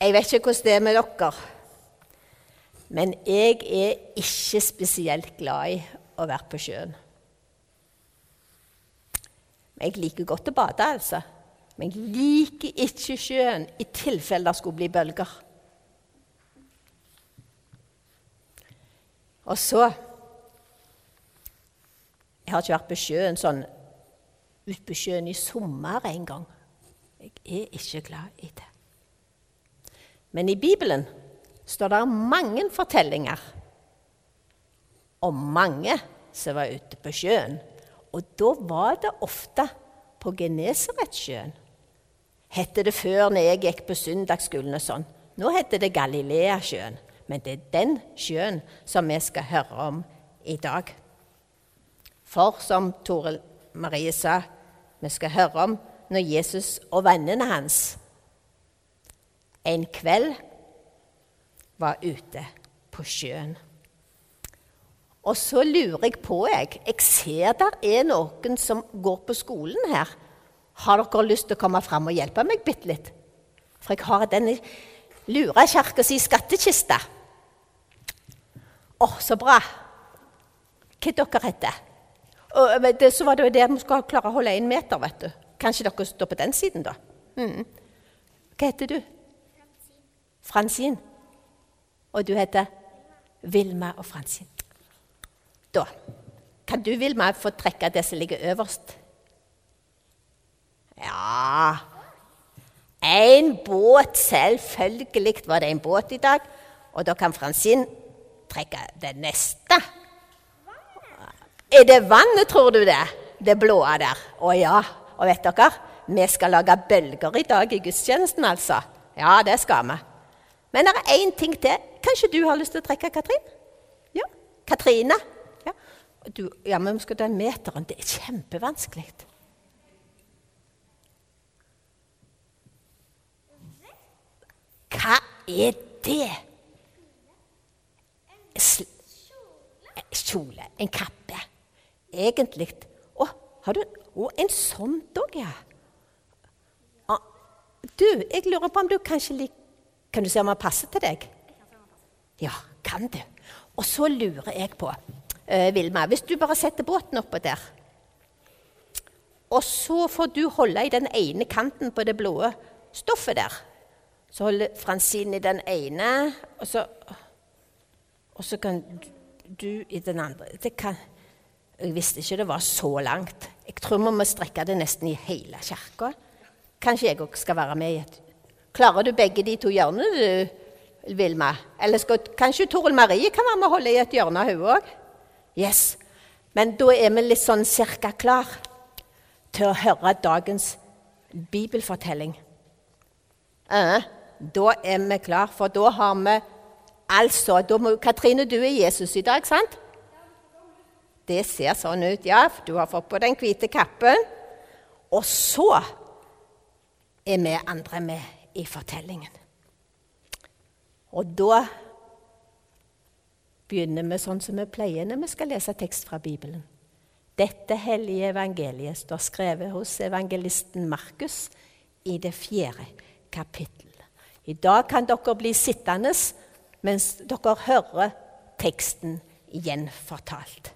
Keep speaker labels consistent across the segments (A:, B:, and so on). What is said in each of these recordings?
A: Jeg vet ikke hvordan det er med dere, men jeg er ikke spesielt glad i å være på sjøen. Jeg liker godt å bade, altså. Men jeg liker ikke sjøen i tilfelle det skulle bli bølger. Og så Jeg har ikke vært på sjøen sånn ute på sjøen i sommer en gang. Jeg er ikke glad i det. Men i Bibelen står det mange fortellinger om mange som var ute på sjøen. Og da var det ofte på Genesaretsjøen. Hette det før når jeg gikk på søndagsskolen og sånn. Nå heter det Galileasjøen. Men det er den sjøen som vi skal høre om i dag. For som Tore Marie sa, vi skal høre om når Jesus og vennene hans en kveld var ute på sjøen. Og så lurer jeg på, jeg Jeg ser der er noen som går på skolen her. Har dere lyst til å komme fram og hjelpe meg bitte litt? For jeg har denne lurekirka si skattkiste. Å, oh, så bra. Hva dere heter og det, Så var det jo det vi skulle klare å holde én meter, vet du. Kanskje dere står på den siden, da? Mm. Hva heter du? Fransin. Og du heter Vilma og Fransin. Da kan du, Vilma, få trekke det som ligger øverst. Ja En båt. Selvfølgelig var det en båt i dag. Og da kan Fransin trekke det neste. Er det vannet, tror du det? Det blå der. Å ja. Og vet dere, vi skal lage bølger i dag i gudstjenesten, altså. Ja, det skal vi. Men det er én ting til. Kanskje du har lyst til å trekke Katrin? Ja. Katrine? Ja, du, ja men skal den meteren. Det er kjempevanskelig. Hva er det? Sl kjole. En kappe. Egentlig. Å, har du Å, en sånn òg, ja. Ah, du, jeg lurer på om du kanskje liker Kan du se om han passer til deg? Ja, kan du. Og så lurer jeg på, uh, Vilma, hvis du bare setter båten oppå der Og så får du holde i den ene kanten på det blå stoffet der. Så holder Fransine i den ene, og så, og så kan du i den andre. Kan, jeg visste ikke det var så langt. Jeg tror vi må strekke det nesten i hele kirka. Kanskje jeg òg skal være med i et Klarer du begge de to hjørnene, du, Vilma? Eller skal, kanskje Toril Marie kan være med å holde i et hjørne, hun òg? Yes. Men da er vi litt sånn cirka klar til å høre dagens bibelfortelling. Uh, da er vi klar, for da har vi altså da må, Katrine, du er Jesus i dag, sant? Det ser sånn ut, ja. Du har fått på den hvite kappen. Og så er vi andre med i fortellingen. Og da begynner vi sånn som vi pleier når vi skal lese tekst fra Bibelen. Dette hellige evangeliet står skrevet hos evangelisten Markus i det fjerde kapittel. I dag kan dere bli sittende mens dere hører teksten gjenfortalt.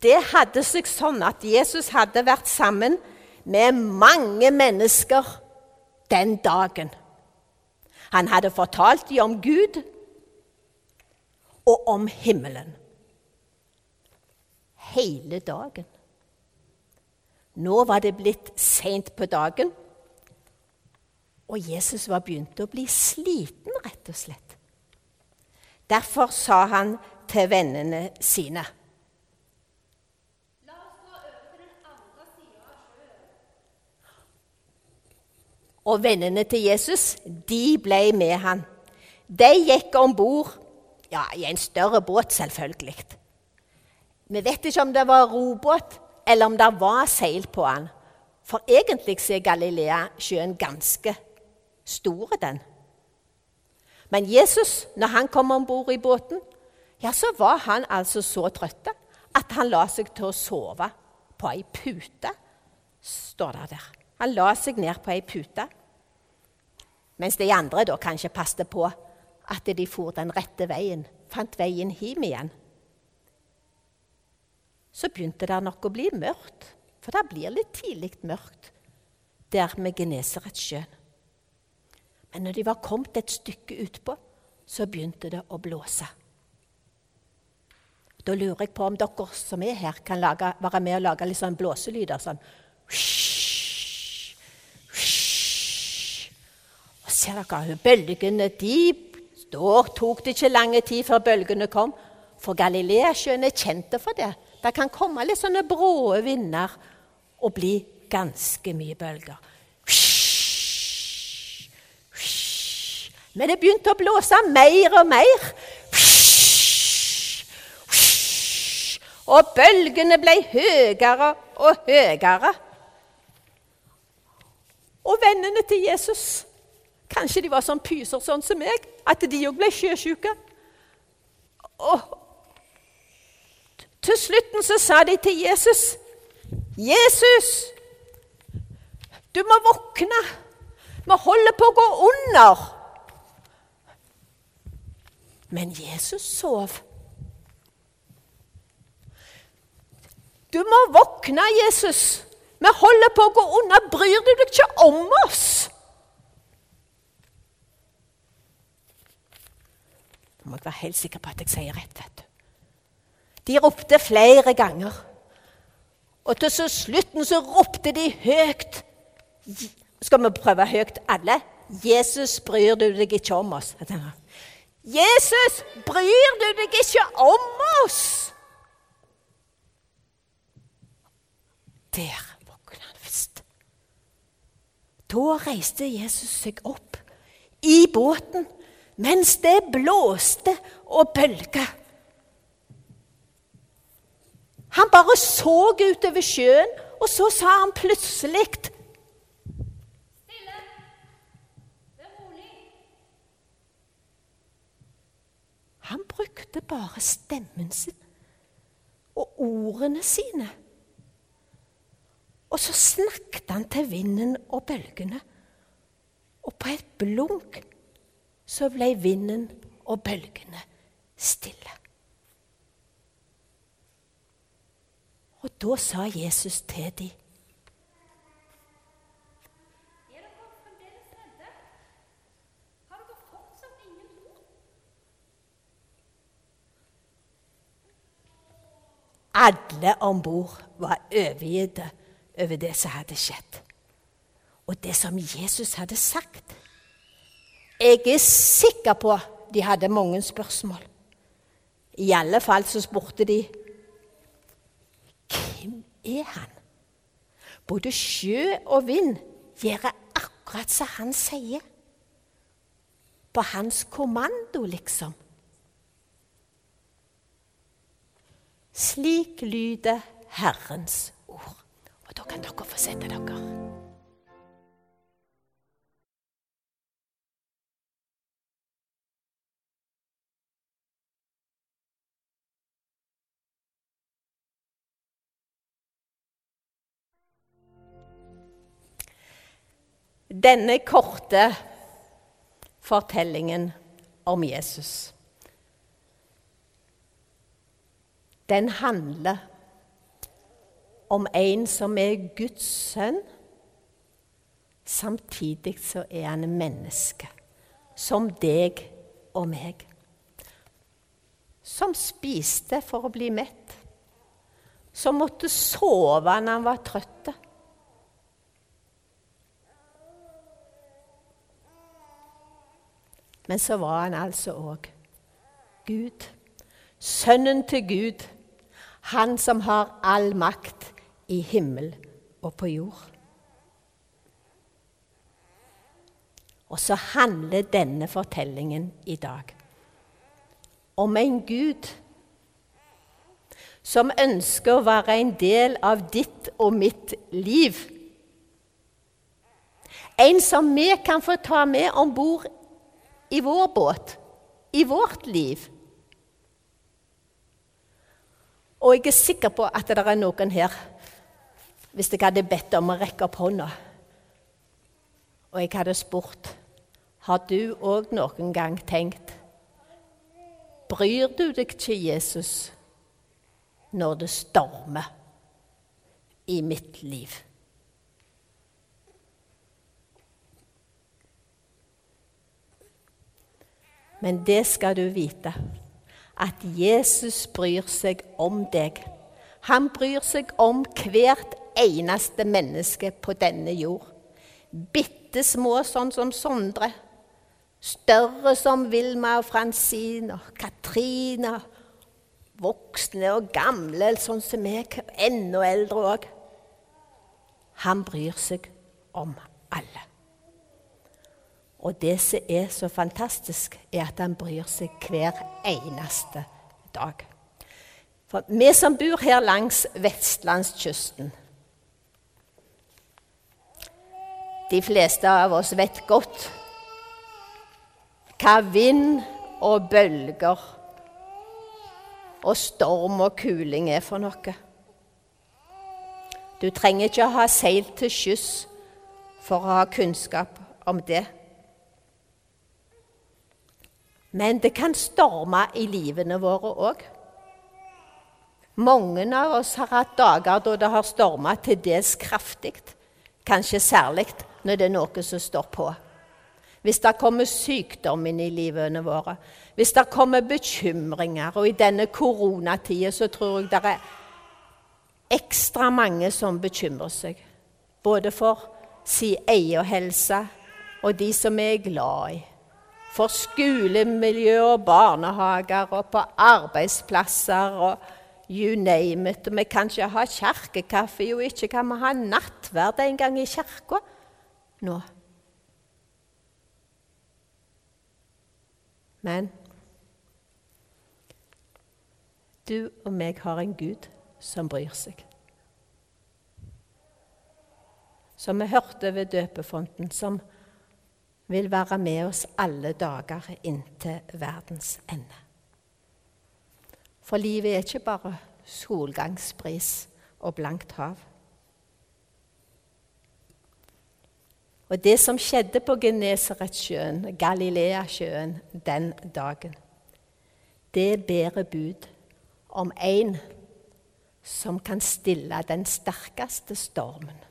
A: Det hadde seg sånn at Jesus hadde vært sammen med mange mennesker den dagen. Han hadde fortalt dem om Gud og om himmelen. Hele dagen. Nå var det blitt seint på dagen, og Jesus var begynt å bli sliten, rett og slett. Derfor sa han til vennene sine og vennene til Jesus de ble med han. De gikk om bord ja, i en større båt, selvfølgelig. Vi vet ikke om det var robåt, eller om det var seil på han. For egentlig er Galilea-sjøen ganske stor, den. Men Jesus, når han kom om bord i båten, ja, så var han altså så trøtt at han la seg til å sove på ei pute, står det der. Han la seg ned på ei pute. Mens de andre da kanskje passet på at de for den rette veien, fant veien hjem igjen. Så begynte det nok å bli mørkt, for det blir litt tidlig mørkt der med Genesaretsjøen. Men når de var kommet et stykke utpå, så begynte det å blåse. Da lurer jeg på om dere som er her, kan lage, være med og lage litt sånn blåselyder. sånn. Og ser dere, bølgene de, Da tok det ikke lang tid før bølgene kom. For Galileasjøen er kjente for det. Det kan komme litt sånne brå vinder og bli ganske mye bølger. Men det begynte å blåse mer og mer. Og bølgene ble høyere og høyere. Og vennene til Jesus Kanskje de var sånn pyser sånn som meg, at de òg ble sjøsjuke. Til slutten så sa de til Jesus, 'Jesus, du må våkne. Vi holder på å gå under.' Men Jesus sov. Du må våkne, Jesus. Vi holder på å gå unna. Bryr du deg ikke om oss? Jeg være helt sikker på at jeg sier rett. vet du. De ropte flere ganger. Og til slutten så ropte de høyt. Skal vi prøve høyt, alle? Jesus, bryr du deg ikke om oss? Jesus, bryr du deg ikke om oss? Der våkna han først. Da reiste Jesus seg opp i båten mens det blåste og bølga. Han bare så utover sjøen, og så sa han plutselig Han brukte bare stemmen sin og ordene sine. Og så snakket han til vinden og bølgene. Og på et blunk så ble vinden og bølgene stille. Og da sa Jesus til dem Alle om bord var overgitt over det som hadde skjedd, og det som Jesus hadde sagt. Jeg er sikker på de hadde mange spørsmål. I alle fall så spurte de hvem er han? Både sjø og vind gjør akkurat som han sier. På hans kommando, liksom. Slik lyder Herrens ord. Og da kan dere få sette dere. Denne korte fortellingen om Jesus den handler om en som er Guds sønn. Samtidig så er han menneske, som deg og meg. Som spiste for å bli mett. Som måtte sove når han var trøtt. Men så var han altså òg Gud. Sønnen til Gud han som har all makt i himmel og på jord. Og så handler denne fortellingen i dag om en Gud som ønsker å være en del av ditt og mitt liv En som vi kan få ta med om bord i vår båt, i vårt liv. Og jeg er sikker på at det er noen her Hvis jeg hadde bedt om å rekke opp hånda, og jeg hadde spurt Har du òg noen gang tenkt Bryr du deg ikke, Jesus, når det stormer i mitt liv? Men det skal du vite, at Jesus bryr seg om deg. Han bryr seg om hvert eneste menneske på denne jord. Bitte små sånn som Sondre. Større som Vilma og Francine og Katrine. Voksne og gamle, sånn som meg. Enda eldre òg. Han bryr seg om alle. Og det som er så fantastisk, er at han bryr seg hver eneste dag. For vi som bor her langs vestlandskysten De fleste av oss vet godt hva vind og bølger og storm og kuling er for noe. Du trenger ikke å ha seilt til skyss for å ha kunnskap om det. Men det kan storme i livene våre òg. Mange av oss har hatt dager da det har storma til dels kraftig. Kanskje særlig når det er noe som står på. Hvis det kommer sykdom inn i livene våre, hvis det kommer bekymringer Og i denne koronatida så tror jeg det er ekstra mange som bekymrer seg. Både for sin egen helse og de som vi er glad i. For skolemiljø og barnehager og på arbeidsplasser og you name it. Og Vi kan ikke ha kirkekaffe, jo ikke kan vi ha nattverd en gang i kirka nå. Men du og meg har en Gud som bryr seg. Som vi hørte ved døpefonten, som vil være med oss alle dager inntil verdens ende. For livet er ikke bare solgangsbris og blankt hav. Og det som skjedde på Genesaretsjøen, Galileasjøen, den dagen, det bærer bud om en som kan stille den sterkeste stormen.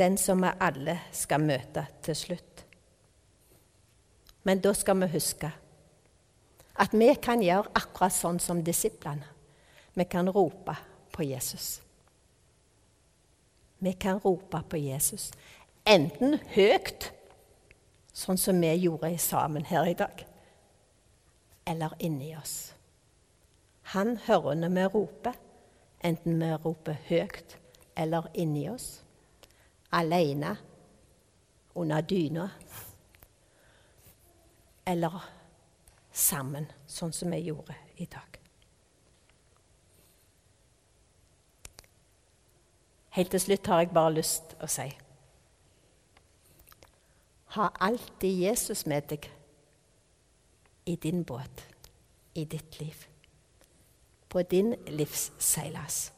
A: Den som vi alle skal møte til slutt. Men da skal vi huske at vi kan gjøre akkurat sånn som disiplene. Vi kan rope på Jesus. Vi kan rope på Jesus, enten høyt, sånn som vi gjorde sammen her i dag, eller inni oss. Han hører når vi roper, enten vi roper høyt eller inni oss, alene, under dyna, eller sammen, sånn som vi gjorde i dag. Helt til slutt har jeg bare lyst å si Ha alltid Jesus med deg i din båt, i ditt liv, på din livsseilas.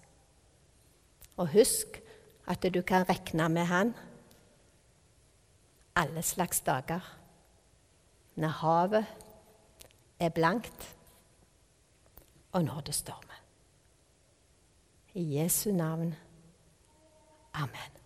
A: Og husk at du kan regne med Han alle slags dager. Når havet er blankt, og når det stormer. I Jesu navn. Amen.